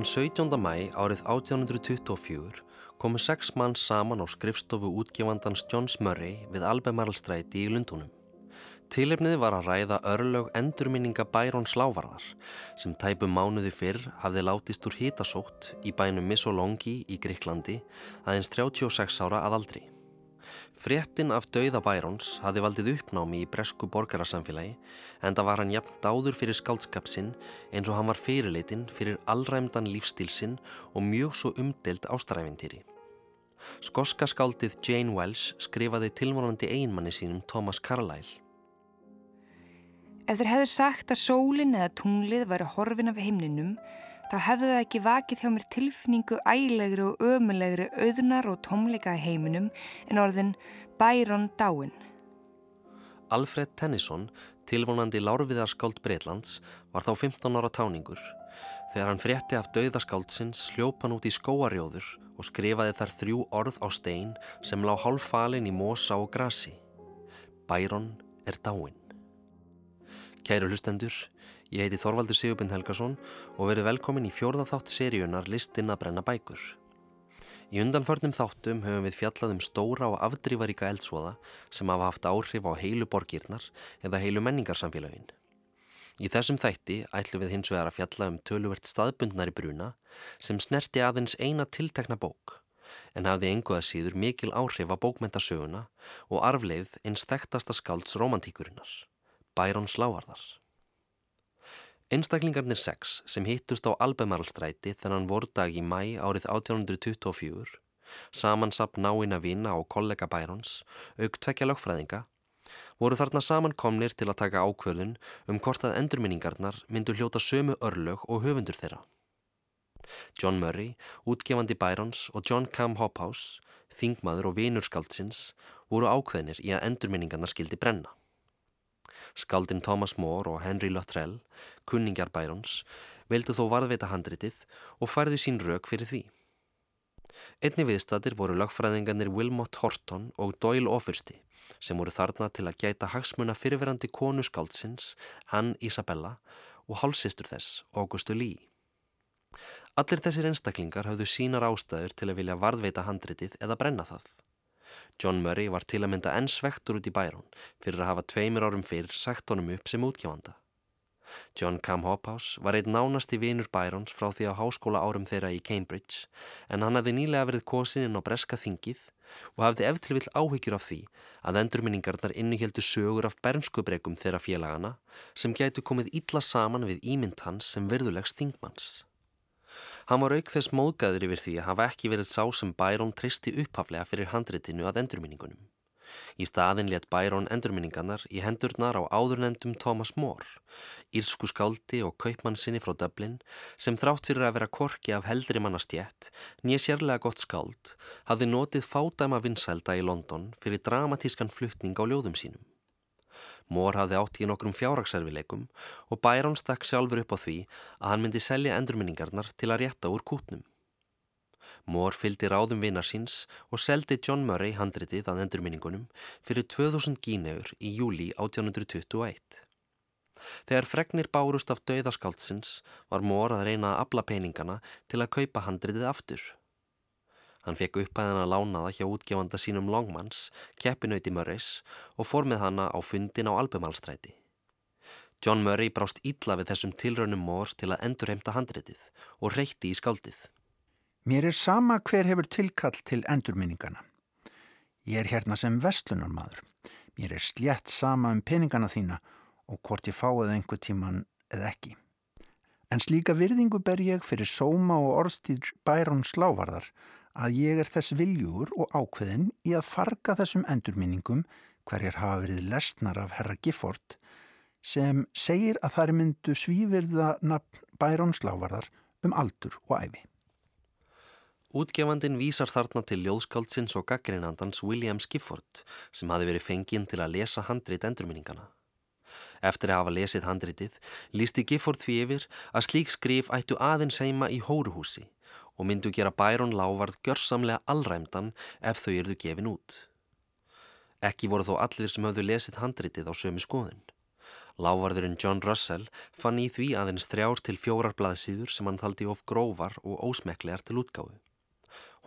Þann 17. mæ árið 1824 komu sex mann saman á skrifstofu útgefandans Johns Murray við Albemarlstræti í Lundunum. Tilefnið var að ræða örlög endurminninga Bæron Slávarðar sem tæpum mánuði fyrr hafði látist úr hitasótt í bænum Missolongi í Greiklandi aðeins 36 ára að aldri. Fréttin af dauða Bærons hafði valdið uppnámi í bresku borgarasamfélagi en það var hann jafn dáður fyrir skaldskapsinn eins og hann var fyrirleitin fyrir allræmdan lífstílsinn og mjög svo umdelt ástaræfintýri. Skoska skáldið Jane Welsh skrifaði tilvonandi einmanni sínum Thomas Carlyle. Ef þeir hefðu sagt að sólinn eða tunglið væri horfin af heimninum, þá hefðu það ekki vakið hjá mér tilfinningu ælegri og ömulegri auðnar og tómleika í heiminum en orðin Byron Dáin. Alfred Tennyson, tilvonandi lárviðarskáld Breitlands, var þá 15 ára táningur. Þegar hann frétti af dauðaskáldsins hljóp hann út í skóarjóður og skrifaði þar þrjú orð á stein sem lág hálf falin í mosa og grasi. Byron er dáin. Kæru hlustendur, ég heiti Þorvaldur Sigurbind Helgason og verið velkomin í fjórðaþátt seríunar Listinn að brenna bækur. Í undanförnum þáttum höfum við fjallað um stóra og afdrífaríka eldsvoða sem hafa haft áhrif á heilu borgirnar eða heilu menningarsamfélagin. Í þessum þætti ætlum við hins vegar að fjalla um töluvert staðbundnari bruna sem snerti aðeins eina tiltekna bók en hafði enguða síður mikil áhrif á bókmentasöguna og arfleið eins þekktasta skálds romantíkurinnar. Bæron Slávarðar. Einstaklingarnir sex sem hittust á Albemarlstræti þennan vordag í mæ árið 1824, samansapn náinn að vina á kollega Bærons, auk tvekja lögfræðinga, voru þarna samankomnir til að taka ákvörðun um hvort að endurminningarnar myndu hljóta sömu örlög og höfundur þeirra. John Murray, útgefandi Bærons og John Cam Hophouse, þingmaður og vinurskáldsins, voru ákveðnir í að endurminningarnar skildi brenna. Skaldin Thomas More og Henry Luttrell, kunningar Bærons, vildu þó varðveita handritið og færðu sín rauk fyrir því. Einni viðstatir voru lagfræðingarnir Wilmot Horton og Doyle Ofursti sem voru þarna til að gæta hagsmuna fyrirverandi konu skáldsins, Ann Isabella og hálsistur þess, Augustu Lee. Allir þessir einstaklingar hafðu sínar ástæður til að vilja varðveita handritið eða brenna það. John Murray var til að mynda enn svektur út í bærun fyrir að hafa tveimur árum fyrir sagt honum upp sem útgjáfanda. John Cam Hophouse var einn nánasti vinur Byrons frá því á háskóla árum þeirra í Cambridge en hann hafði nýlega verið kosin inn á breska þingið og hafði eftir vill áhyggjur af því að endurminningarnar innuhjeldu sögur af bernskubrekum þeirra félagana sem gætu komið illa saman við ímynd hans sem verðulegs þingmanns. Hann var auk þess móðgæður yfir því að hafa ekki verið sá sem Bæron tristi upphaflega fyrir handritinu að endurminningunum. Í staðin let Bæron endurminningarnar í hendurnar á áðurnendum Thomas More, írsku skáldi og kaupmann sinni frá Dublin sem þrátt fyrir að vera korki af heldri mannastjætt, nýja sérlega gott skáld, hafði notið fádæma vinsælda í London fyrir dramatískan fluttning á ljóðum sínum. Mór hafði átt í nokkrum fjárrakserfileikum og Bæron stakk sjálfur upp á því að hann myndi selja endurminningarnar til að rétta úr kútnum. Mór fylgdi ráðum vinar síns og seldi John Murray handritið að endurminningunum fyrir 2000 gíneur í júli 1821. Þegar fregnir bárust af dauðaskáldsins var Mór að reyna að abla peningana til að kaupa handritið aftur. Hann fekk upphæðan að lána það hjá útgefanda sínum Longmans, keppinauti Murrays og fór með hanna á fundin á Albemalstræti. John Murray brást ítla við þessum tilraunum Mórs til að endurheimta handritið og reyti í skáldið. Mér er sama hver hefur tilkall til endurminningana. Ég er hérna sem vestlunarmadur. Mér er slétt sama um peningana þína og hvort ég fáið einhver tíman eða ekki. En slíka virðingu ber ég fyrir sóma og orðstýr bærun slávarðar að ég er þess viljúr og ákveðin í að farga þessum endurminningum hverjar hafa verið lesnar af herra Gifford sem segir að er myndu svívirða nafn bærónslávarðar um aldur og æfi. Útgefandin vísar þarna til ljóðskáldsins og gaggreinandans William Gifford sem hafi verið fenginn til að lesa handrit endurminningana. Eftir að hafa lesið handritið lísti Gifford því yfir að slík skrif ættu aðeins heima í hóruhúsi og myndu gera Bæron lávarð gjörsamlega allræmdan ef þau erðu gefin út. Ekki voru þó allir sem höfðu lesið handritið á sömu skoðun. Lávarðurinn John Russell fann í því aðeins þrjár til fjórar blaðsíður sem hann taldi of grófar og ósmeklegar til útgáfu.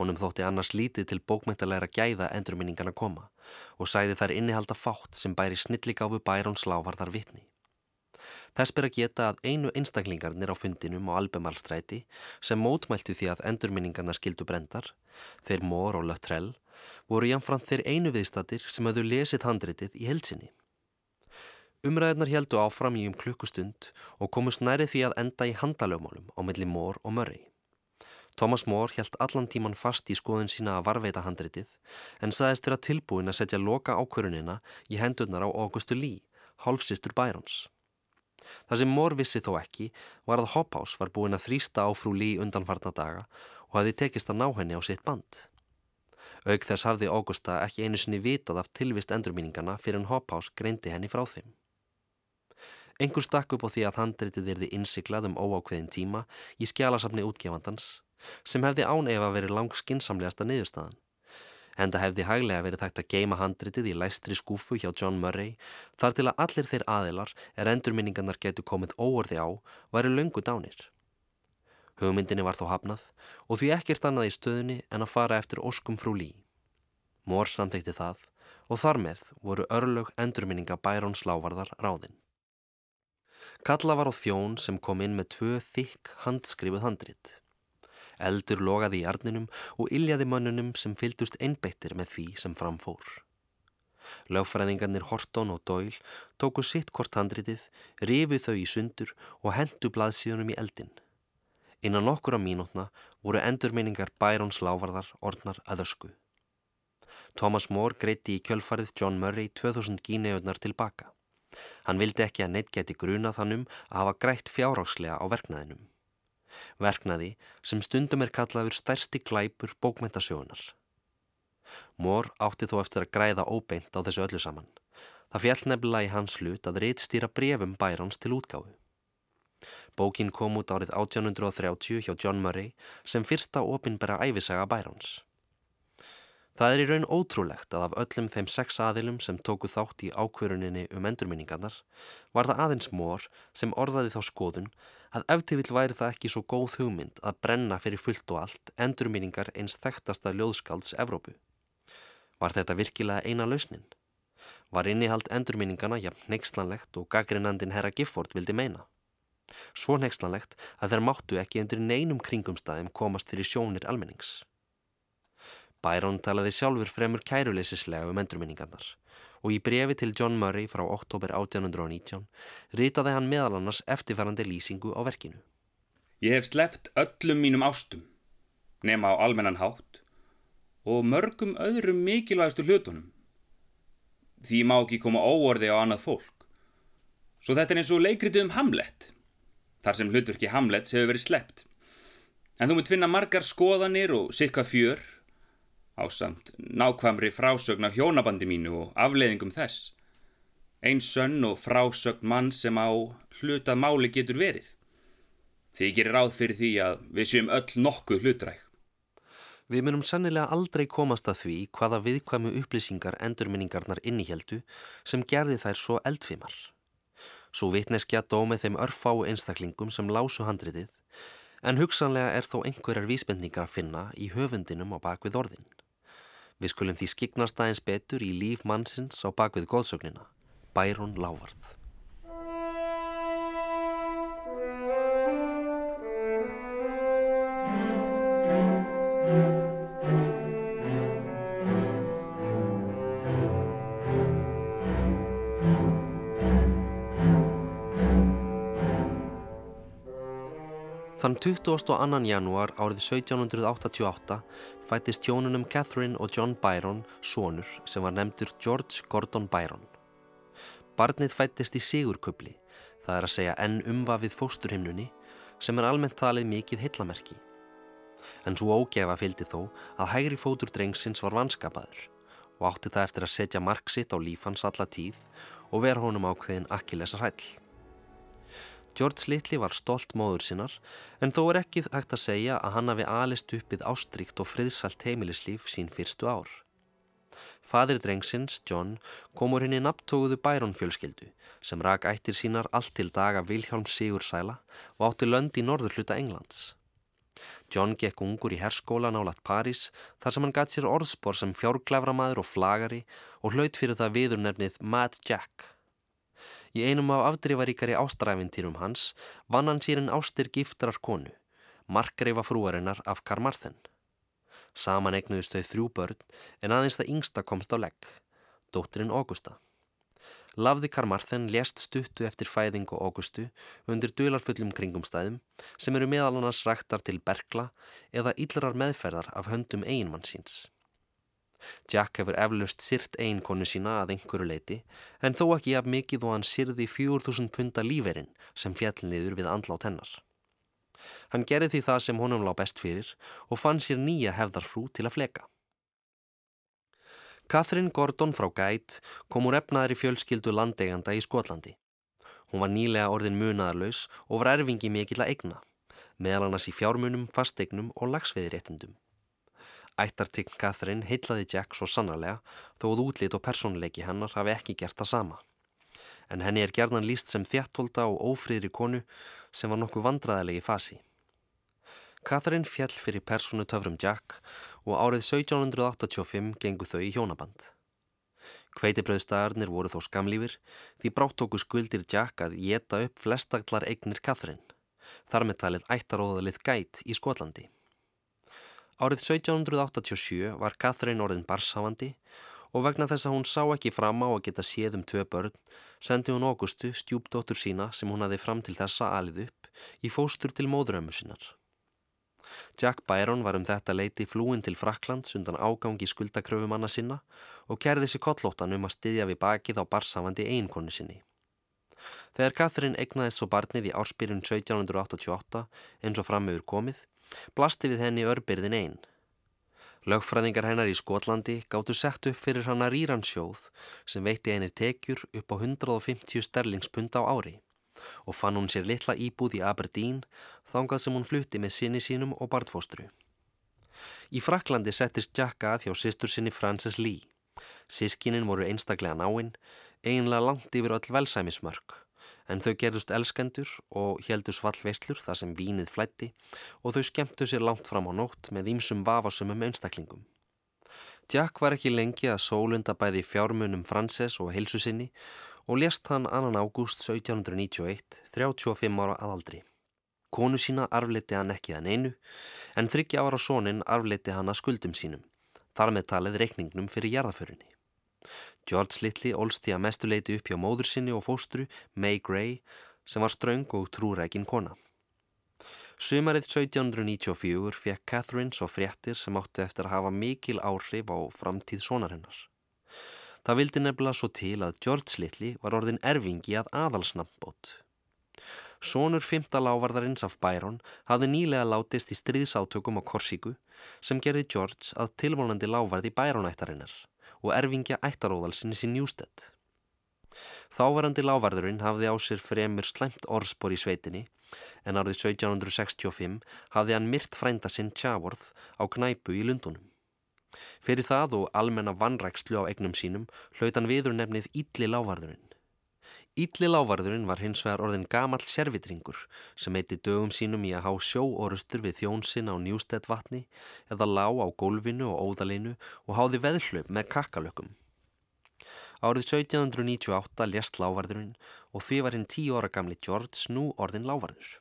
Honum þótti annars lítið til bókmyndalega gæða endurminningana koma og sæði þær innihalda fátt sem bæri snilligáfu Bærons lávarðar vitni. Þess ber að geta að einu einstaklingarnir á fundinum á Albemarlstræti sem mótmæltu því að endurminningarna skildu brendar, þeir Mór og Löttrell, voru jáfnframt þeir einu viðstatir sem hafðu lesið handritið í helsinni. Umræðunar heldu áfram í um klukkustund og komust næri því að enda í handalögmálum á milli Mór og Murray. Thomas More held allan tíman fast í skoðun sína að varveita handritið en saðist vera tilbúin að setja loka ákvörunina í hendurnar á Augustu Lee, hálfsistur Byrons. Það sem More vissi þó ekki var að Hophouse var búin að þrýsta á frú Lee undanfarna daga og hafi tekist að ná henni á sitt band. Aug þess hafði Augusta ekki einu sinni vitað af tilvist endurmíningana fyrir en Hophouse greindi henni frá þeim. Engur stakk upp á því að handritið erði innsiklað um óákveðin tíma í skjálasafni útgefandans sem hefði án efa verið lang skinsamlegasta niðurstaðan. Enda hefði hæglega verið þægt að geima handritið í læstri skúfu hjá John Murray þar til að allir þeir aðilar er endurminningarnar getur komið óorði á væri löngu dánir. Hugmyndinni var þó hafnað og því ekkert annað í stöðunni en að fara eftir óskum frú Lý. Mór samþekti það og þar með voru örlög endurminninga Bærons lávarðar ráðinn. Kalla var á þjón sem kom inn með tvö þykk handskrifuð handrit. Eldur logaði í arninum og illjaði mönnunum sem fyldust einbeittir með því sem framfór. Lögfræðingarnir Horton og Doyle tóku sitt kort handritið, rifið þau í sundur og hendu blaðsíðunum í eldin. Innan nokkura mínútna voru endurminningar Byrons lávarðar orðnar að ösku. Thomas More greiti í kjölfarið John Murray 2000 gíneöðnar tilbaka. Hann vildi ekki að neitt geti gruna þannum að hafa grætt fjáráslega á verknaðinum verknaði sem stundum er kallaður stærsti glæpur bókmentasjónar. Mór átti þó eftir að græða óbeint á þessu öllu saman. Það fjall nefnilega í hans hlut að reytstýra brefum bærans til útgáfu. Bókin kom út árið 1830 hjá John Murray sem fyrsta opinbera æfisaga bærans. Það er í raun ótrúlegt að af öllum þeim sex aðilum sem tóku þátt í ákvöruninni um endurminningarnar var það aðeins mór sem orðaði þá skoðun að eftir vil væri það ekki svo góð hugmynd að brenna fyrir fullt og allt endurminningar eins þekktasta ljóðskálds Evrópu. Var þetta virkilega eina lausnin? Var innihald endurminningana jafn neykslanlegt og gaggrinnandin herra Gifford vildi meina? Svo neykslanlegt að þeir máttu ekki undir neinum kringumstæðum komast fyrir sjónir almennings. Byron talaði sjálfur fremur kæruleysislega um endurminningarnar og í brefi til John Murray frá oktober 1819 ritaði hann meðal annars eftirfærandi lýsingu á verkinu. Ég hef sleppt öllum mínum ástum, nema á almennan hátt og mörgum öðrum mikilvægastu hlutunum. Því má ekki koma óorði á annað fólk. Svo þetta er eins og leikriti um Hamlet, þar sem hlutverki Hamlets hefur verið sleppt. En þú munt finna margar skoðanir og sikka fjör á samt nákvæmri frásögn af hjónabandi mínu og afleiðingum þess. Einn sönn og frásögn mann sem á hluta máli getur verið. Því gerir ráð fyrir því að við séum öll nokkuð hlutræk. Við munum sannilega aldrei komast að því hvaða viðkvæmu upplýsingar endurminningarnar innihjeldu sem gerði þær svo eldfimar. Svo vitneskja dómið þeim örfáu einstaklingum sem lásu handritið en hugsanlega er þó einhverjar vísbendningar að finna í höfundinum á bakvið orðin. Við skulum því skiknast aðeins betur í líf mannsins á bakvið góðsögnina, Bæron Lávarð. Þann 22. janúar árið 1788 fættist hjónunum Catherine og John Byron sonur sem var nefndur George Gordon Byron. Barnið fættist í Sigurkubli, það er að segja enn umvafið fósturhimnunni sem er almennt talið mikið hellamerki. En svo ógefa fylgdi þó að hægri fótur drengsins var vanskapaður og átti það eftir að setja mark sitt á lífans alla tíð og vera honum ákveðin akkilesa hræll. George Little var stolt móður sinnar en þó er ekki hægt að segja að hann hafi alist uppið ástrykt og friðsalt heimilislíf sín fyrstu ár. Fadir drengsins, John, kom úr henni nabtóguðu Byron fjölskyldu sem rak ættir sínar allt til daga Vilhjálm Sigursæla og átti lönd í norður hluta Englands. John gekk ungur í herskóla nálat París þar sem hann gatt sér orðspor sem fjárgleframaður og flagari og hlaut fyrir það viðurnefnið Mad Jack. Í einum af afdrifaríkari ástræfintýrum hans vann hann sér en ástir giftrar konu, markreifa frúarinnar af Karmarthen. Saman egnuðist þau þrjú börn en aðeins það yngsta komst á legg, dóttirinn Augusta. Lafði Karmarthen lést stuttu eftir fæðingu Augustu undir dularfullum kringumstæðum sem eru meðal annars ræktar til bergla eða íllrar meðferðar af höndum eiginmann síns. Jack hefur eflaust syrt eiginkonu sína að einhverju leiti en þó ekki jafn mikið og hann syrði 4000 punta líferinn sem fjallniður við andlát hennar. Hann gerði því það sem honum lág best fyrir og fann sér nýja hefðarfrú til að fleka. Catherine Gordon frá Gæt kom úr efnaðri fjölskyldu landeiganda í Skotlandi. Hún var nýlega orðin munaðarlaus og var erfingi mikill að egna, meðal annars í fjármunum, fasteignum og lagsveðiréttundum. Ættartygg Catherine heitlaði Jack svo sannarlega þóð útlit og personleiki hennar hafi ekki gert það sama. En henni er gerðan líst sem þjættólda og ófríðri konu sem var nokkuð vandraðilegi fasi. Catherine fjall fyrir personu töfrum Jack og árið 1785 gengu þau í hjónaband. Kveitibröðstæðarnir voru þó skamlífir því bráttóku skuldir Jack að geta upp flestaglar eignir Catherine, þar með talið ættaróðalið gæt í Skotlandi. Árið 1787 var Catherine orðin barshavandi og vegna þess að hún sá ekki fram á að geta séð um tvö börn sendi hún Augustu stjúpdóttur sína sem hún hafi fram til þessa alið upp í fóstur til móðurömmu sinnar. Jack Byron var um þetta leiti flúin til Fraklands undan ágangi skuldakröfumanna sinna og kerði sér kollóttan um að styðja við bakið á barsafandi eiginkonu sinni. Þegar Catherine egnaðist svo barnið í ársbyrjun 1788 eins og framöfur komið, blasti við henni örbyrðin einn. Lögfræðingar hennar í Skotlandi gáttu sett upp fyrir hana rýransjóð sem veitti einir tekjur upp á 150 sterlingspund á ári og fann hún sér litla íbúð í Aberdeen þangað sem hún flutti með sinni sínum og bartfóstru. Í Fraklandi settist Jack að hjá sýstur sinni Frances Lee. Sískinin voru einstaklega náinn, eiginlega langt yfir öll velsæmismörk en þau gerðust elskendur og heldu svallveislur þar sem vínið flætti og þau skemmtu sér langt fram á nótt með ímsum vafasumum einstaklingum. Jack var ekki lengi að sólunda bæði fjármunum Frances og heilsu sinni og lést hann annan ágúst 1791, 35 ára aðaldri. Konu sína arfliti hann ekki að neinu en þryggja ára sónin arfliti hann að skuldum sínum, þar með talið reikningnum fyrir jarðaförinni. George Little ólst því að mestuleiti upp hjá móður sinni og fóstru May Gray sem var ströng og trúrækin kona. Sumarið 1794 fekk Catherine svo fréttir sem átti eftir að hafa mikil áhrif á framtíð sonarinnar. Það vildi nefnilega svo til að George Little var orðin erfingi að aðalsnambót. Sónur fymta lávarðarins af Byron hafði nýlega látist í stríðsátökum á Korsíku sem gerði George að tilvonandi lávarði Byronættarinnar og erfingja ættaróðalsins í Njústedt. Þáverandi lávarðurinn hafði á sér fremur slæmt orðspor í sveitinni en árið 1765 hafði hann myrt frænda sinn Tjávorð á knæpu í Lundunum. Fyrir það og almenna vannrækslu á egnum sínum hlaut hann viður nefnið Ídli lávarðurinn. Ídli lávarðurinn var hins vegar orðin gamall servitringur sem heiti dögum sínum í að há sjóorustur við þjónsinn á Njústedt vatni eða lá á gólfinu og óðalinu og háði veðhlaup með kakkalökum. Árið 1798 lést lávarðurinn og því var hinn tíu ára gamli George nú orðin lávarður.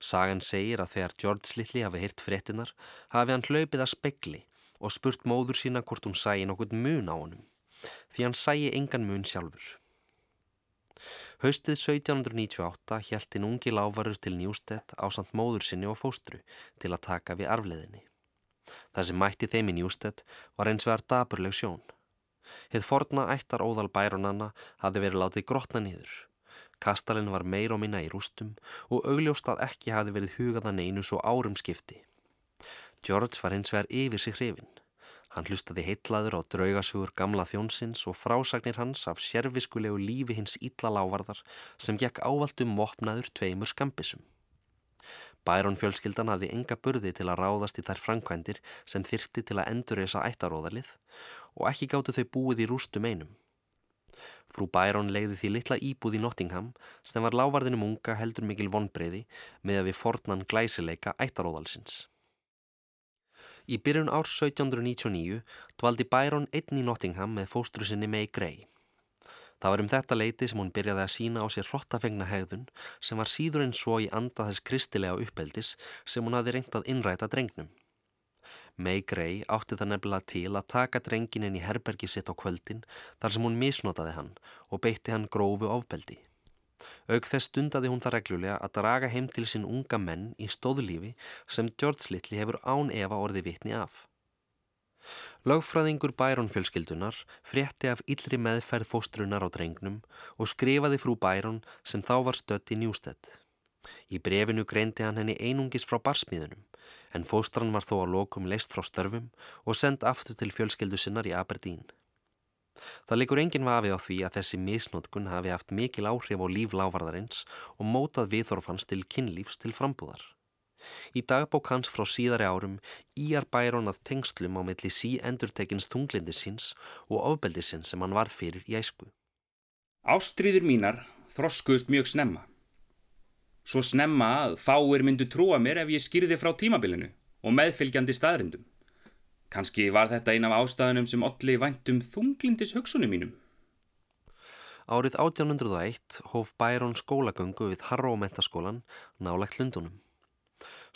Sagan segir að þegar George Little hafi hirt fréttinar hafi hann hlaupið að spekli og spurt móður sína hvort hún sæi nokkur mun á honum því hann sæi engan mun sjálfur. Haustið 1798 hjælti núngi lávarur til Njústedt á samt móður sinni og fóstru til að taka við arfleðinni. Það sem mætti þeim í Njústedt var eins vegar daburleg sjón. Hið forna ættar óðal bæronanna hafi verið látið grotna nýður. Kastalinn var meir og minna í rústum og augljóst að ekki hafi verið hugaðan einu svo árum skipti. George var hins vegar yfir sig hrifin. Hann hlustaði heitlaður á draugasögur gamla þjónsins og frásagnir hans af sérfiskulegu lífi hins ítla lávarðar sem gekk ávaldum vopnaður tveimur skambisum. Bæron fjölskyldan hafði enga burði til að ráðast í þær framkvæmdir sem þyrfti til að endurreysa ættaróðalið og ekki gáttu þau búið í rústum einum. Frú Bæron legði því litla íbúð í Nottingham sem var lávarðinum unga heldur mikil vonbreyði með að við fornan glæsileika ættaróðalsins. Í byrjun árs 1799 dvaldi Bæron einn í Nottingham með fóstrusinni May Gray. Það var um þetta leiti sem hún byrjaði að sína á sér hrottafengna hegðun sem var síður en svo í anda þess kristilega uppeldis sem hún hafi reynt að innræta drengnum. May Gray átti það nefnilega til að taka drengin inn í herbergi sitt á kvöldin þar sem hún misnotaði hann og beitti hann grófu ofbeldi. Aug þess stundaði hún það reglulega að draga heim til sín unga menn í stóðlífi sem George Little hefur án Eva orði vitni af. Lögfræðingur Bæron fjölskyldunar frétti af yllri meðferð fóstrunar á drengnum og skrifaði frú Bæron sem þá var stött í Njústedt. Í brefinu greindi hann henni einungis frá barsmíðunum en fóstran var þó að lokum leist frá störfum og sendt aftur til fjölskyldu sinnar í Aberdeen. Það likur enginn vafi á því að þessi misnótkun hafi haft mikil áhrif á líf lávarðarins og mótað viðþorfans til kynlífs til frambúðar. Í dagbók hans frá síðari árum íjar bærón að tengslum á milli sí endurtekins tunglindisins og ofbeldisins sem hann varð fyrir í æsku. Ástriður mínar þroskuðust mjög snemma. Svo snemma að fáir myndu trúa mér ef ég skýrði frá tímabilinu og meðfylgjandi staðrindum. Kanski var þetta ein af ástæðunum sem allir væntum þunglindis hugsunum mínum. Árið 1801 hóf Bærón skólagöngu við Harró mentaskólan nálagt Lundunum.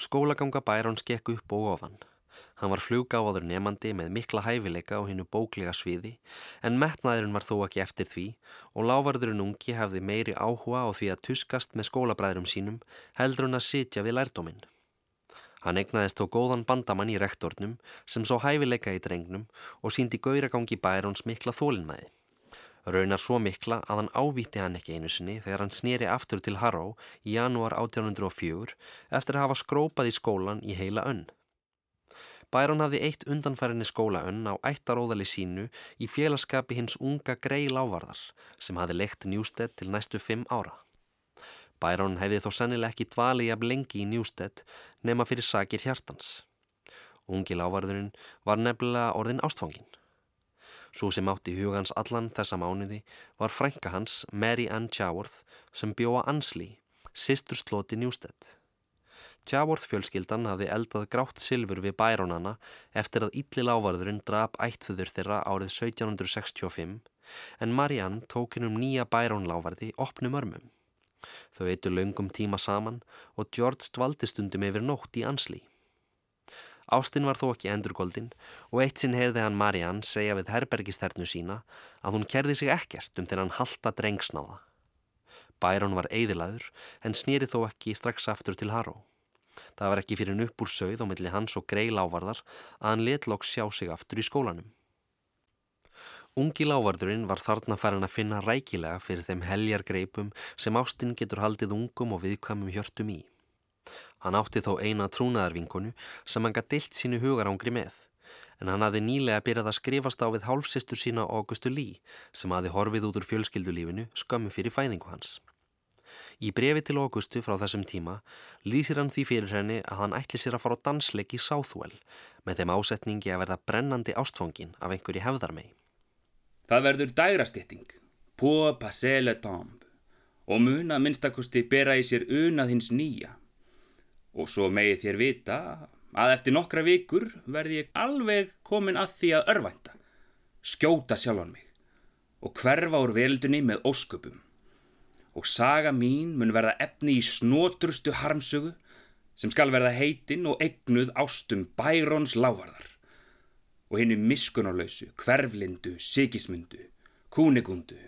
Skólaganga Bærons gekk upp og ofan. Hann var fluggáður nefandi með mikla hæfileika á hennu bóklega sviði en metnaðurinn var þó ekki eftir því og lávarðurinn ungi hefði meiri áhuga á því að tuskast með skólabræðurum sínum heldur hann að sitja við lærdóminn. Hann egnaðist þó góðan bandamann í rektornum sem sá hæfileika í drengnum og síndi gauragangi Bærons mikla þólinnæði. Raunar svo mikla að hann ávíti hann ekki einu sinni þegar hann snýri aftur til Harrow í janúar 1804 eftir að hafa skrópað í skólan í heila önn. Bæron hafði eitt undanfærinni skólaönn á ættaróðali sínu í félagskapi hins unga grei lávarðar sem hafði leikt Newstead til næstu fimm ára. Bæron hefði þó sennileg ekki dvalið jafn lengi í Newstead nema fyrir sakir hjartans. Ungi lávarðurinn var nefnilega orðin ástfangin. Svo sem átti hugans allan þessa mánuði var frænka hans Mary Ann Chaworth sem bjóða Ansli, sýstur sloti Newstead. Chaworth fjölskyldan hafði eldað grátt silfur við bærónana eftir að ylli lávarðurinn drap ættföður þeirra árið 1765 en Marianne tók hinn um nýja bærónlávarði opnum örmum. Þau eittu laungum tíma saman og George dvaldi stundum yfir nótt í Ansli. Ástinn var þó ekki endurgóldin og eitt sinn heyrði hann Mariann segja við herbergisternu sína að hún kerði sig ekkert um þegar hann halda drengsnáða. Bæron var eidilaður en snýri þó ekki strax aftur til Haró. Það var ekki fyrir nuppur sögð á milli hans og grei lávarðar að hann letlokk sjá sig aftur í skólanum. Ungi lávarðurinn var þarna farin að finna rækilega fyrir þeim heljar greipum sem Ástinn getur haldið ungum og viðkvæmum hjörtum í. Hann átti þó eina trúnaðarvinkonu sem hann gætt dilt sínu hugarángri með en hann hafði nýlega byrjað að skrifast á við hálfsistur sína Augustu Lí sem hafði horfið út úr fjölskyldulífinu skömmu fyrir fæðingu hans. Í brefi til Augustu frá þessum tíma lýsir hann því fyrir henni að hann ætli sér að fara á dansleik í Southwell með þeim ásetningi að verða brennandi ástfangin af einhverju hefðarmei. Það verður dægrastitting, pour passer le temps og mun að minnstakosti bera í sér unað hins nýja. Og svo megið þér vita að eftir nokkra vikur verði ég alveg komin að því að örvænta, skjóta sjálfan mig. Og hverfa úr veldunni með ósköpum. Og saga mín mun verða efni í snótrustu harmsugu sem skal verða heitinn og egnuð ástum Bærons lávarðar og hennu miskunarlausu, hverflindu, sigismundu, kúnigundu,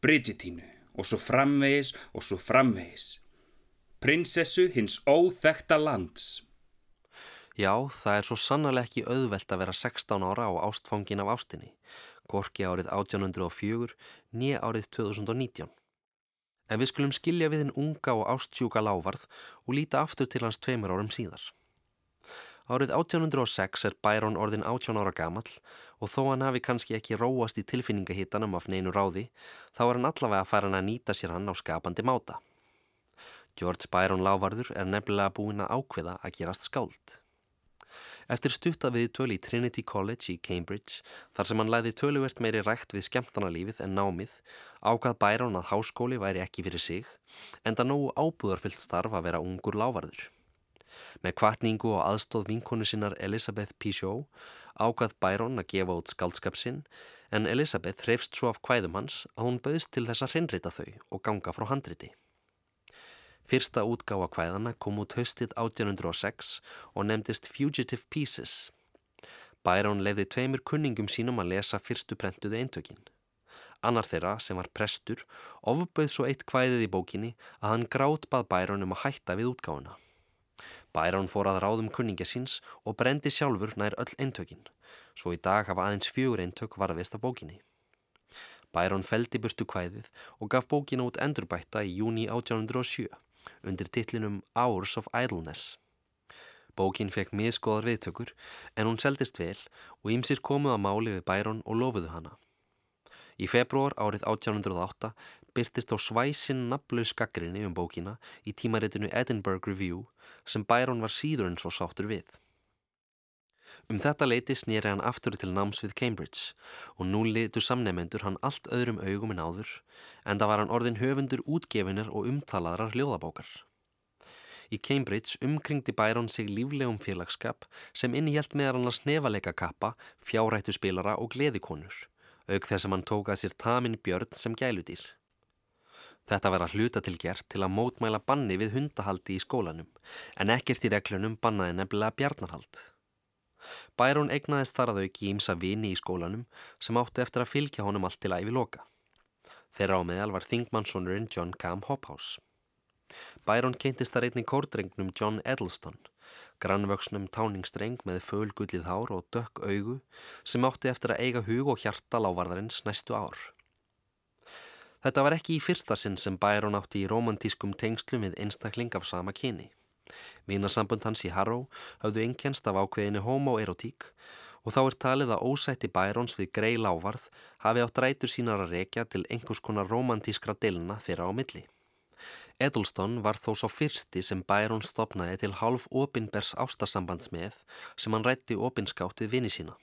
Bridgetínu og svo framvegis og svo framvegis prinsessu hins óþekta lands. Já, það er svo sannarlega ekki auðvelt að vera 16 ára á ástfangin af ástinni, gorki árið 1804, nýja árið 2019. En við skulum skilja við hinn unga og ástjúka lávarð og líta aftur til hans tveimur árum síðar. Árið 1806 er Bæron orðin 18 ára gamall og þó hann hafi kannski ekki róast í tilfinningahittanum af neinu ráði, þá er hann allavega að fara hann að nýta sér hann á skapandi máta. George Byron Lávarður er nefnilega búin að ákveða að gerast skáld. Eftir stutta við töl í Trinity College í Cambridge, þar sem hann læði töluvert meiri rægt við skemmtanalífið en námið, ákvað Byron að háskóli væri ekki fyrir sig, en það nógu ábúðarfyllt starf að vera ungur lávarður. Með kvartningu og aðstóð vinkonu sinnar Elizabeth Pichot ákvað Byron að gefa út skaldskap sinn, en Elizabeth hrefst svo af kvæðum hans að hún bauðst til þess að hreinrita þau og ganga frá handriti. Fyrsta útgáfa kvæðana kom út höstið 1806 og nefndist Fugitive Pieces. Byron lefði tveimur kunningum sínum að lesa fyrstu prentuðu eintökin. Annar þeirra, sem var prestur, ofbauð svo eitt kvæðið í bókinni að hann grátt bað Byron um að hætta við útgáfuna. Byron fór að ráðum kunningja síns og brendi sjálfur nær öll eintökin, svo í dag hafa aðeins fjögur eintök varðist af bókinni. Byron feldi burstu kvæðið og gaf bókina út endurbætta í júni 1807 undir titlinum Hours of Idleness. Bókin fekk miskoðar viðtökur en hún seldist vel og ýmsir komuð að máli við Byron og lofuðu hana. Í februar árið 1808 byrtist á svæsinn nafnlaus gaggrinni um bókina í tímaritinu Edinburgh Review sem Byron var síður en svo sáttur við. Um þetta leiti snýri hann aftur til náms við Cambridge og nú litur samnefendur hann allt öðrum augum en áður en það var hann orðin höfundur útgefinar og umtalaðrar hljóðabókar. Í Cambridge umkringdi Byron sig líflegum félagskap sem innhjælt meðar hann að snefalega kappa, fjárættu spilara og gleðikonur, auk þess að hann tók að sér tamin björn sem gæludýr. Þetta var að hluta til gert til að mótmæla banni við hundahaldi í skólanum en ekkert í reglunum bannaði nefnilega bjarnarhald. Bærún egnaðist þar að auki ímsa vini í skólanum sem átti eftir að fylgja honum allt til æfi loka. Þeirra á meðal var þingmannssonurinn John Cam Hophouse. Bærún kynntist þar einnig kórdrengnum John Edelston, grannvöksnum táningsdreng með fölgullið hár og dökk augu sem átti eftir að eiga hug og hjarta lávarðarins næstu ár. Þetta var ekki í fyrsta sinn sem Bærún átti í romantískum tengslum við einstakling af sama kyni. Vínarsambund hans í Harrow hafðu einkennst af ákveðinu homoerotík og þá er talið að ósætti Bærons við grei lávarð hafi átt rætur sínar að rekja til einhvers konar romantískra dilna þeirra á milli. Edelston var þó svo fyrsti sem Bæron stopnaði til half opinbers ástasambands með sem hann rætti opinskátt við vini sína.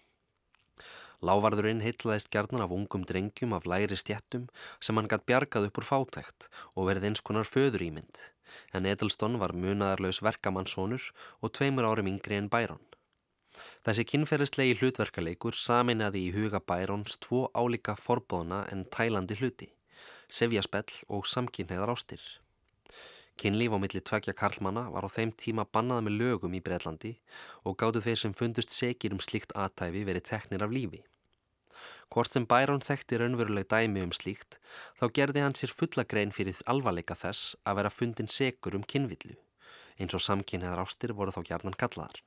Lávarðurinn heitlaðist gerðnar af ungum drengjum af læri stjettum sem hann gætt bjargað upp úr fátækt og verið eins konar föður ímynd, en Edelston var munaðarlaus verkamannssonur og tveimur árum yngri en Bæron. Þessi kynferðislegi hlutverkaleikur saminnaði í huga Bærons tvo álíka forbóðna en tælandi hluti, sevjaspell og samkynneðar ástir. Kynlíf á milli tvekja karlmanna var á þeim tíma bannað með lögum í Breitlandi og gáttu þeir sem fundust segir um slíkt aðtæfi verið teknir af lífi. Hvort sem Bæron þekkti raunveruleg dæmi um slíkt, þá gerði hann sér fulla grein fyrir alvarleika þess að vera fundin segur um kynvillu, eins og samkynneðar ástir voru þá gerðan kallaðar.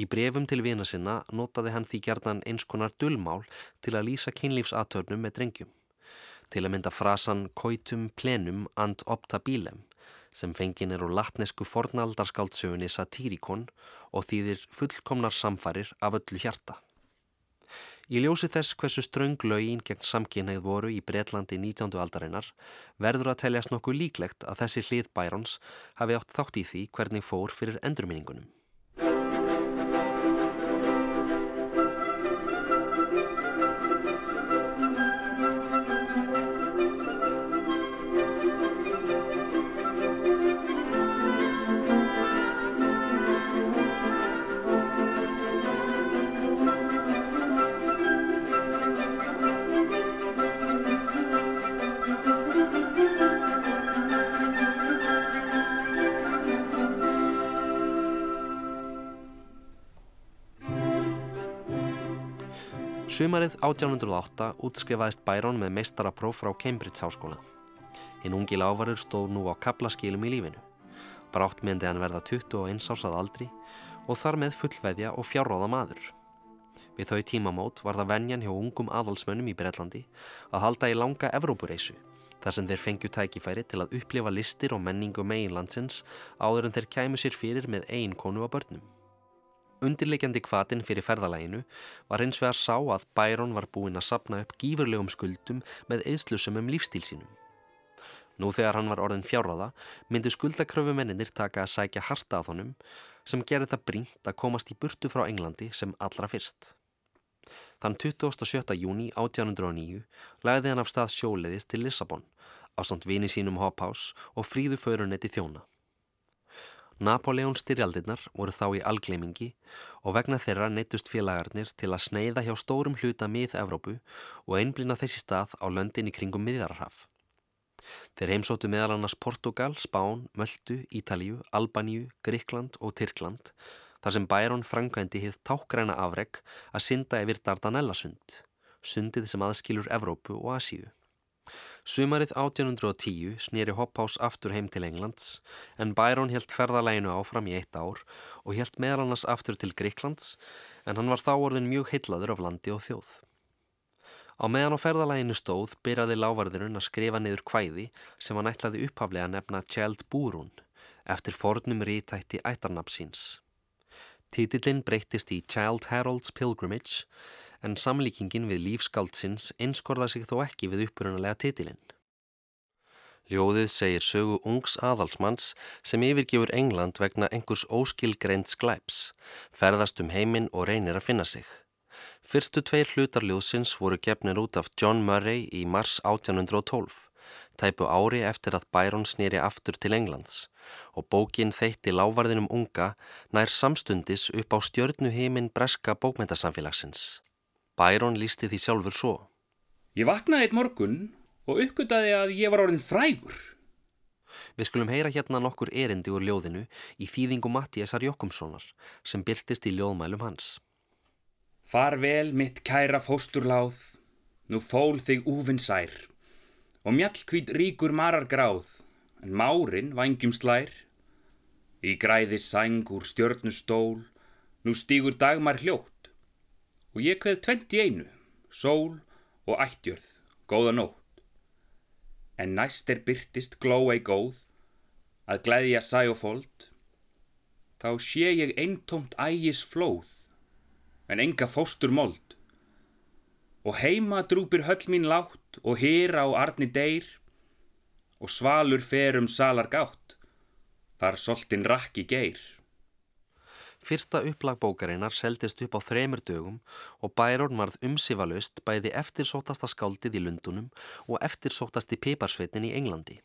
Í brefum til vina sinna notaði hann því gerðan eins konar dullmál til að lýsa kynlífsatöfnum með drengjum til að mynda frasan coitum plenum and optabilem sem fengin er úr latnesku fornaldarskáldsögunni Satírikon og þýðir fullkomnar samfarir af öllu hjarta. Í ljósi þess hversu ströng lögin gegn samkynneið voru í Breitlandi 19. aldarinnar verður að teljast nokkuð líklegt að þessi hlið Bærons hafi átt þátt í því hvernig fór fyrir endurminningunum. Sumarið 1808 útskrifaðist Byron með meistarapróf frá Cambridge háskóla. Hinn ungi lávarur stóð nú á kaplaskilum í lífinu. Brátt myndi hann verða 21 ásað aldri og þar með fullveðja og fjárráða maður. Við þau tímamót var það venjan hjá ungum aðalsmönnum í Breitlandi að halda í langa Evrópureisu þar sem þeir fengju tækifæri til að upplifa listir og menningu meginlandsins áður en þeir kæmu sér fyrir með ein konu á börnum. Undirleikjandi kvatin fyrir ferðalæginu var hins vegar sá að Byron var búinn að sapna upp gífurlegum skuldum með eðslusum um lífstíl sínum. Nú þegar hann var orðin fjárraða myndi skuldakröfumennir taka að sækja harta að honum sem gerði það brínt að komast í burtu frá Englandi sem allra fyrst. Þann 27. júni 1809 lagði hann af stað sjóleiðis til Lissabon á samt vini sínum Hopphaus og fríðu förunetti þjóna. Napoleon styrjaldirnar voru þá í algleimingi og vegna þeirra neittust félagarnir til að sneiða hjá stórum hluta mið-Evrópu og einblina þessi stað á löndin í kringum miðjararhaf. Þeir heimsóttu meðal annars Portugal, Spán, Möldu, Ítalíu, Albaníu, Gríkland og Tyrkland þar sem Bæron frangvændi hitt tákgræna afreg að synda yfir Dardanellasund, sundið sem aðskilur Evrópu og Asíu. Sumarið 1810 snýri Hopphaus aftur heim til Englands en Byron helt ferðalæginu áfram í eitt ár og helt meðal annars aftur til Gríklands en hann var þá orðin mjög heitlaður af landi og þjóð. Á meðan á ferðalæginu stóð byrjaði lávarðurinn að skrifa niður kvæði sem hann ætlaði upphaflega að nefna Tjeld Búrún eftir fornum rítætti ættarnafnsins. Títillinn breyttist í Child Herald's Pilgrimage en samlíkingin við lífskaldsins einskorða sig þó ekki við upprunalega titilinn. Ljóðið segir sögu ungs aðalsmanns sem yfirgefur England vegna einhvers óskilgreint sklæps, ferðast um heiminn og reynir að finna sig. Fyrstu tveir hlutar ljóðsins voru gefnir út af John Murray í mars 1812, tæpu ári eftir að Byron snýri aftur til Englands og bókin þeitti lávarðinum unga nær samstundis upp á stjörnu heiminn breska bókmyndasamfélagsins. Byron lísti því sjálfur svo. Ég vaknaði eitt morgun og uppgötaði að ég var orðin frægur. Við skulum heyra hérna nokkur erindi úr ljóðinu í þýðingu Mattíasar Jokkumssonar sem byrtist í ljóðmælum hans. Far vel mitt kæra fósturláð, nú fól þig úfinn sær og mjallkvít ríkur marar gráð en márin vangjum slær. Í græði sæng úr stjörnustól, nú stígur dagmar hljótt og ég kveð tvent í einu, sól og ættjörð, góða nótt. En næst er byrtist glói góð, að glæðja sæ og fold, þá sé ég eintómt ægis flóð, en enga fóstur mold. Og heima drúpir höll mín látt og hýra á arni deyr, og svalur ferum salar gátt, þar soltin rakki geir. Fyrsta upplag bókarinnar seldist upp á þremur dögum og Bæron varð umsifalust bæði eftirsótasta skáldið í Lundunum og eftirsótasti piparsveitin í Englandi.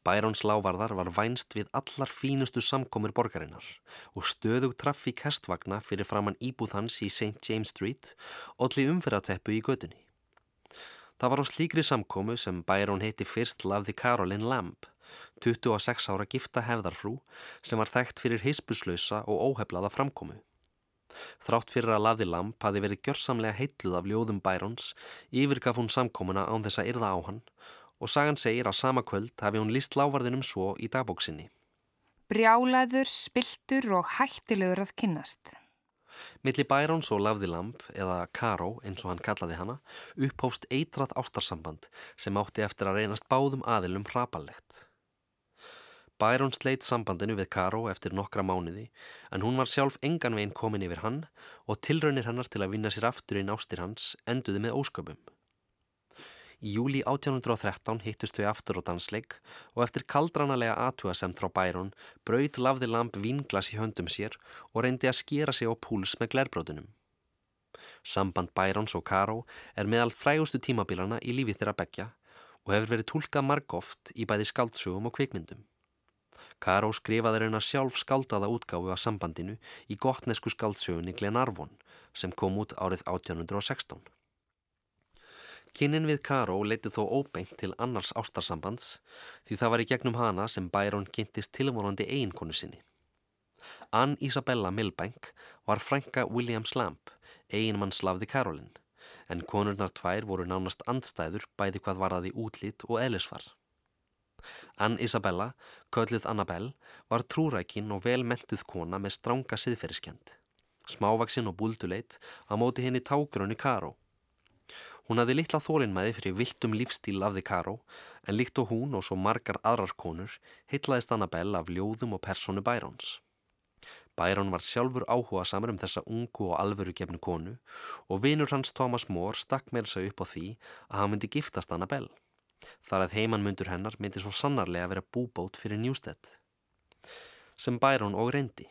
Bærons lávarðar var vænst við allar fínustu samkomur borgarinnar og stöðug trafík hestvagna fyrir framann íbúð hans í St. James Street og allir umfyrrateppu í gödunni. Það var á slíkri samkomu sem Bæron heiti fyrst lafði Caroline Lamb 26 ára gifta hefðarfrú sem var þekkt fyrir heispuslausa og óheflaða framkomu. Þrátt fyrir að laði lamp hafi verið gjörsamlega heitluð af ljóðum Bærons, yfirgaf hún samkomuna án þess að yrða á hann og sagan segir að sama kvöld hafi hún líst lávarðinum svo í dagbóksinni. Brjálaður, spiltur og hættilegur að kynnast. Milli Bærons og Lafði Lamp, eða Karó eins og hann kallaði hana, upphófst eitrað ástarsamband sem átti eftir að reynast báðum aðilum hrapallegt. Byron sleitt sambandinu við Karó eftir nokkra mánuði en hún var sjálf engan veginn komin yfir hann og tilraunir hennar til að vinna sér aftur inn ástir hans enduði með ósköpum. Í júli 1813 hittust þau aftur á dansleik og eftir kaldranalega aðtúasemt frá Byron brauð lafði lamp vinglas í höndum sér og reyndi að skera sig á púls með glerbrótunum. Samband Byrons og Karó er meðal frægustu tímabilana í lífi þeirra begja og hefur verið tólkað margóft í bæði skaldsugum og kvikmyndum. Karó skrifaði reyna sjálf skaldaða útgáfu af sambandinu í gottnesku skaldsögunni Glenarvon sem kom út árið 1816. Kynnin við Karó leiti þó óbeint til annars ástarsambands því það var í gegnum hana sem Bæron kynntist tilvorandi eiginkonu sinni. Ann Isabella Milbank var frænka William Slamp, eiginmann slavði Karolin, en konurnar tvær voru nánast andstæður bæði hvað varðaði útlít og eðlisvar. Ann Isabella, kölluð Annabelle, var trúrækin og vel mentuð kona með stránga siðferðiskend. Smávaksinn og búlduleit að móti henni tágrunni Karó. Hún hafði litla þólinnmæði fyrir viltum lífstíl af því Karó en líkt og hún og svo margar aðrar konur heitlaðist Annabelle af ljóðum og personu Bærons. Bærón var sjálfur áhuga samar um þessa ungu og alvöru gefnu konu og vinur hans Thomas More stakk með þessu upp á því að hann myndi giftast Annabelle. Þar að heimannmundur hennar myndi svo sannarlega vera búbót fyrir Newstead. Sem Byron og reyndi.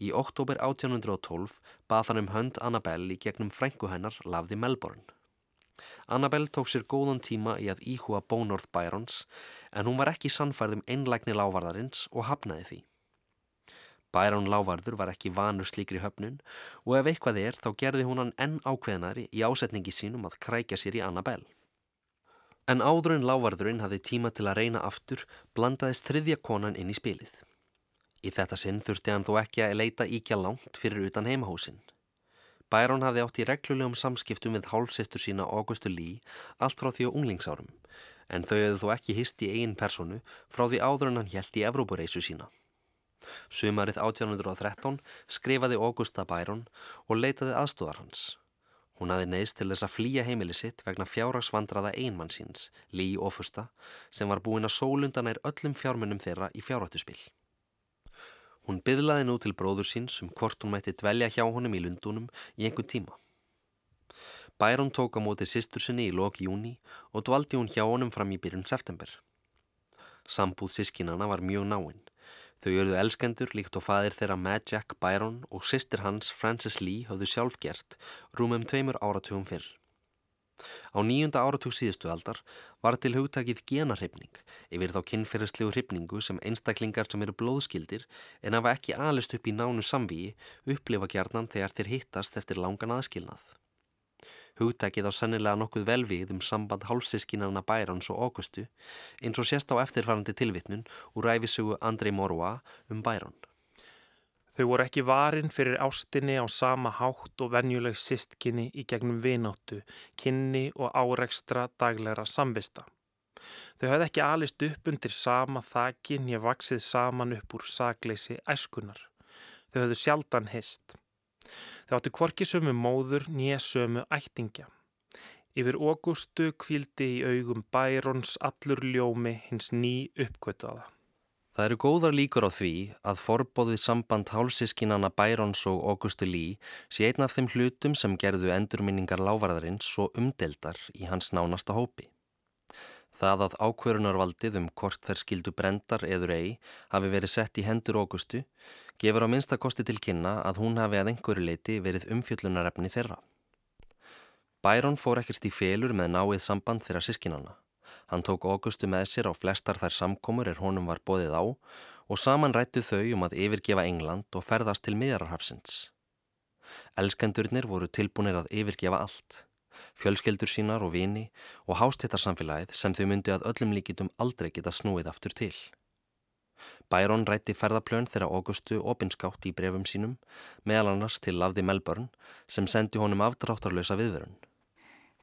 Í oktober 1812 bað hann um hönd Annabelle í gegnum frængu hennar lafði Melbourne. Annabelle tók sér góðan tíma í að íhúa bónorð Byrons en hún var ekki sannfærð um einlægni lávarðarins og hafnaði því. Byron lávarður var ekki vanur slíkri höfnun og ef eitthvað er þá gerði hún hann enn ákveðnari í ásetningi sínum að krækja sér í Annabelle. En áður en lávarðurinn hafði tíma til að reyna aftur blandaðist þriðja konan inn í spilið. Í þetta sinn þurfti hann þó ekki að leita íkja langt fyrir utan heimahúsinn. Byron hafði átt í reglulegum samskiptum við hálfsistur sína Augustu Lee allt frá því á unglingsárum en þau hefðu þó ekki hist í eigin personu frá því áður en hann hjælt í Evrópureisu sína. Sumarið 1813 skrifaði Augusta Byron og leitaði aðstóðar hans. Hún hafði neist til þess að flýja heimili sitt vegna fjárraksvandraða einmann síns, Lee Ofusta, sem var búin að sólundanær öllum fjármunum þeirra í fjárrættuspil. Hún byðlaði nú til bróður síns um hvort hún mætti dvelja hjá honum í Lundunum í einhvern tíma. Bæron tók á móti sýstur sinni í lok júni og dvaldi hún hjá honum fram í byrjun september. Sambúð sískinana var mjög náinn. Þau örðu elskendur líkt og fadir þeirra Mad Jack Byron og sýstir hans Frances Lee höfðu sjálf gert rúmum tveimur áratugum fyrr. Á nýjunda áratug síðustu aldar var til hugtakið genarhyfning yfir þá kynferðslegu hyfningu sem einstaklingar sem eru blóðskildir en hafa ekki alist upp í nánu samvíi upplifa gjarnan þegar þeir hittast eftir langan aðskilnað. Hugtakið á sennilega nokkuð velvið um samband hálfsískinarna Bærons og Augustu eins og sérst á eftirfarandi tilvitnun úr ræfisugu Andrei Morua um Bæron. Þau voru ekki varin fyrir ástinni á sama hátt og venjuleg sistkinni í gegnum vináttu, kynni og áreikstra daglegra samvista. Þau hafði ekki alist upp undir sama þakin ég vaksið saman upp úr sagleysi æskunar. Þau hafðu sjaldan hist. Þau áttu kvorki sömu móður nýja sömu ættingja. Yfir ógústu kvildi í augum bærons allur ljómi hins ný uppkvötuða. Það eru góðar líkur á því að forbóðið samband hálsískinana Bærons og Augustu Lee sé einn af þeim hlutum sem gerðu endurminningar lávarðarins svo umdeldar í hans nánasta hópi. Það að ákverunarvaldið um hvort þær skildu brendar eður ei hafi verið sett í hendur Augustu gefur á minnstakosti til kynna að hún hafi að einhverju leiti verið umfjöllunarefni þeirra. Byron fór ekkert í félur með náið samband þeirra sískinana. Hann tók Augustu með sér á flestar þær samkomur er honum var bóðið á og saman rættu þau um að yfirgefa England og ferðast til miðjararhafsins. Elskendurnir voru tilbúinir að yfirgefa allt, fjölskeldur sínar og vini og hástettarsamfélagið sem þau myndi að öllum líkitum aldrei geta snúið aftur til. Byron rætti ferðaplön þegar Augustu opinskátt í brefum sínum, meðal annars til Lafði Melbourne sem sendi honum aftráttarlösa viðverun.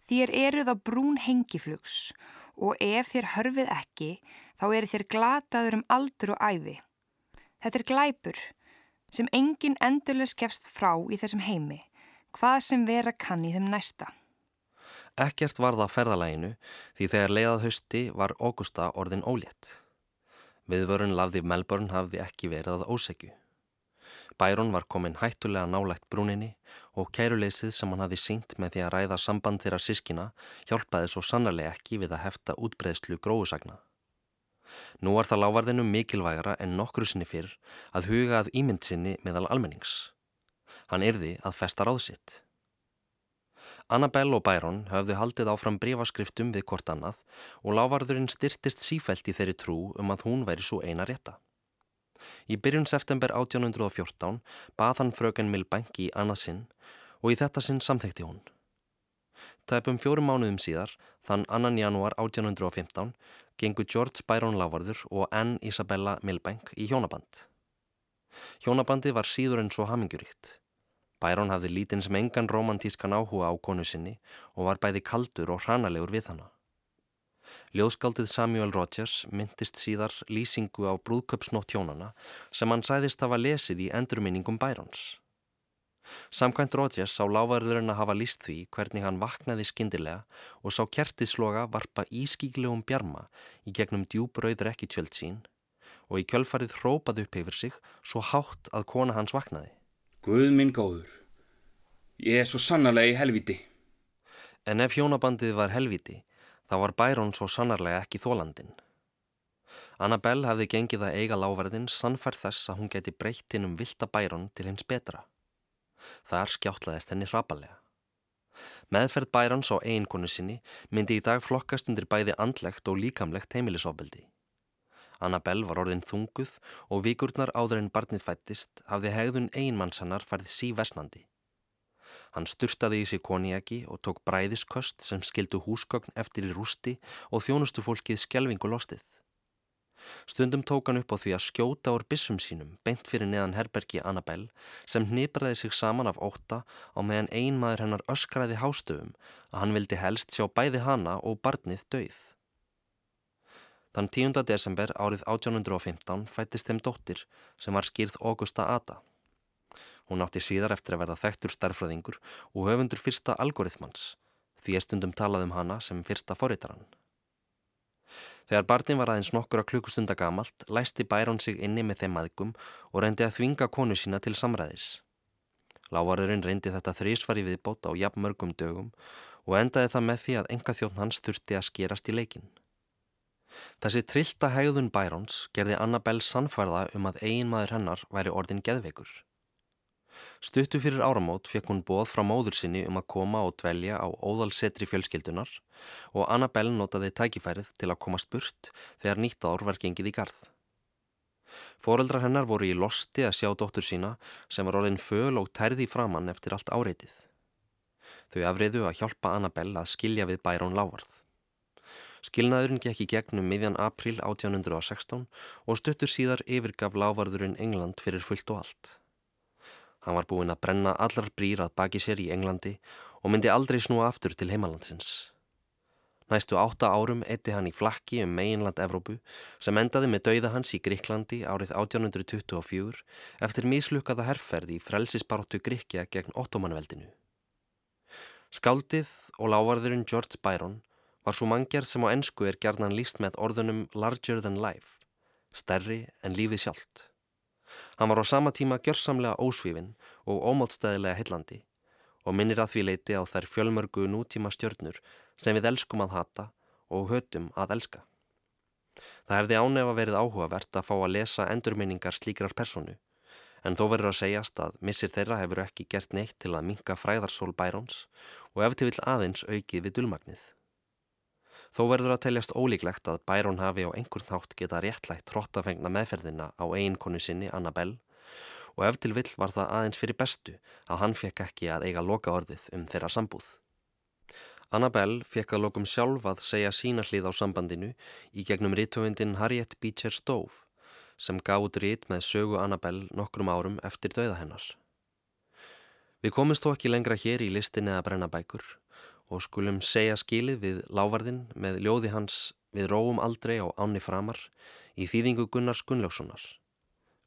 Þér eruð á brún hengiflugs og ef þér hörfið ekki þá eru þér glataður um aldur og æfi. Þetta er glæpur sem engin endurlega skefst frá í þessum heimi, hvað sem vera kann í þeim næsta. Ekkert var það ferðalæginu því þegar leiðað hausti var Augusta orðin ólétt. Viðvörun lafði Melbourne hafði ekki verið að ósegju. Bæron var komin hættulega nálægt brúninni og kæruleysið sem hann hafi sínt með því að ræða samband þeirra sískina hjálpaði svo sannarlega ekki við að hefta útbreðslu gróðusagna. Nú var það lávarðinu mikilvægara en nokkru sinni fyrr að huga að ímynd sinni meðal almennings. Hann yrði að festa ráðsitt. Annabelle og Byron höfðu haldið áfram breyfaskriftum við hvort annað og lávarðurinn styrtist sífælt í þeirri trú um að hún væri svo eina rétta. Í byrjun september 1814 bað hann fröken Milbank í annað sinn og í þetta sinn samþekti hún. Tæpum fjórum mánuðum síðar, þann annan janúar 1815, gengu George Byron Lávarður og Anne Isabella Milbank í hjónaband. Hjónabandi var síður en svo haminguríkt. Byron hafði lítinn sem engan romantískan áhuga á konu sinni og var bæði kaldur og hranalegur við hana. Ljóðskaldið Samuel Rogers myndist síðar lýsingu á brúðköpsnótt hjónana sem hann sæðist hafa lesið í endurminningum Bærons. Samkvæmt Rogers sá lávarðurinn að hafa líst því hvernig hann vaknaði skindilega og sá kertisloga varpa ískíklegum bjarma í gegnum djúbrauður ekki tjöld sín og í kjölfarið hrópaði upp yfir sig svo hátt að kona hans vaknaði. Guð minn góður, ég er svo sannarlega í helviti. En ef hjónabandið var helviti, Það var Bæron svo sannarlega ekki þólandin. Annabelle hefði gengið að eiga láverðin sannfærð þess að hún geti breytt hinn um vilda Bæron til hins betra. Þar skjáttlaðist henni hrapalega. Meðferð Bærons á eiginkonu sinni myndi í dag flokkast undir bæði andlegt og líkamlegt heimilisofbeldi. Annabelle var orðin þunguð og vikurnar áður en barnið fættist hafði hegðun eiginmannshannar farið síversnandi. Hann styrtaði í sig koniaki og tók bræðisköst sem skildu húsgögn eftir í rústi og þjónustu fólkið skjelvingu lostið. Stundum tók hann upp á því að skjóta úr bissum sínum beint fyrir neðan herbergi Annabelle sem hnipraði sig saman af óta á meðan einmaður hennar öskraði hástöfum að hann vildi helst sjá bæði hana og barnið döið. Þann 10. desember árið 1815 fættist þeim dóttir sem var skýrð Augusta Ada. Hún átti síðar eftir að verða þektur starfræðingur og höfundur fyrsta algoritmans því að stundum talaði um hana sem fyrsta forritaran. Þegar barnin var aðeins nokkura klukkustunda gamalt, læsti Bærón sig inni með þeim aðgum og reyndi að þvinga konu sína til samræðis. Lávarðurinn reyndi þetta þrísvar í viðbót á jafn mörgum dögum og endaði það með því að enga þjótt hans þurfti að skerast í leikin. Þessi trillta hegðun Bæróns gerði Annabelle sannfærða um að eigin maður hennar væri orðin geðveikur. Stuttu fyrir áramót fekk hún bóð frá móður sinni um að koma og dvelja á óðalsetri fjölskyldunar og Annabelle notaði tækifærið til að koma spurt þegar nýtt ár var gengið í garð. Fóreldrar hennar voru í losti að sjá dóttur sína sem var orðin föl og tærði framann eftir allt áreitið. Þau afriðu að hjálpa Annabelle að skilja við bærón lávarð. Skilnaðurinn gekk í gegnum miðjan april 1816 og stuttur síðar yfirgaf lávarðurinn England fyrir fullt og allt. Hann var búinn að brenna allar brýr að baki sér í Englandi og myndi aldrei snúa aftur til heimalandsins. Næstu átta árum eitti hann í flakki um meginland Evrópu sem endaði með dauða hans í Gríklandi árið 1824 eftir mislukkaða herrferð í frelsisbaróttu Gríkja gegn ottomanveldinu. Skáldið og lávarðurinn George Byron var svo mangjar sem á ennsku er gerðan líst með orðunum larger than life, stærri en lífið sjálft. Hann var á sama tíma gjörsamlega ósvífin og ómótstæðilega hillandi og minnir að því leiti á þær fjölmörgu nútíma stjörnur sem við elskum að hata og hötum að elska. Það hefði ánefa verið áhugavert að fá að lesa endurminningar slíkrar personu en þó verður að segjast að missir þeirra hefur ekki gert neitt til að minka fræðarsól bærons og eftir vill aðeins aukið við dulmagnið. Þó verður að teljast ólíklegt að Bærón hafi á einhvern hátt geta réttlægt hróttafengna meðferðina á eiginkonu sinni Annabelle og ef til vill var það aðeins fyrir bestu að hann fekk ekki að eiga loka orðið um þeirra sambúð. Annabelle fekk að lokum sjálf að segja sína hlið á sambandinu í gegnum rítöfundin Harriet Beecher Stowe sem gáð rít með sögu Annabelle nokkrum árum eftir dauða hennar. Við komumst þó ekki lengra hér í listin eða brennabækur og skulum segja skilið við lávarðin með ljóði hans við róum aldrei á áni framar í þýðingu Gunnars Gunnlaugssonar.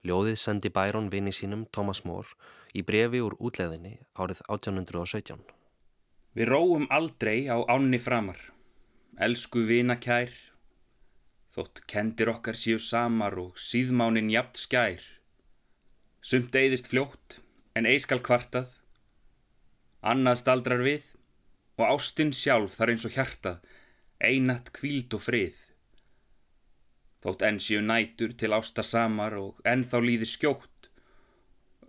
Ljóðið sendi Bærón vini sínum Thomas More í brefi úr útleðinni árið 1817. Við róum aldrei á áni framar, elsku vina kær, þótt kendir okkar síu samar og síðmánin jafn skær. Sumt eigðist fljótt en eiskal kvartað, annað staldrar við og ástinn sjálf þar eins og hjartað, einat kvíld og frið. Þótt enn séu nætur til ásta samar og enn þá líði skjótt,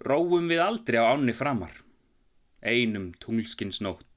róum við aldrei á ánni framar, einum tunglskins nótt.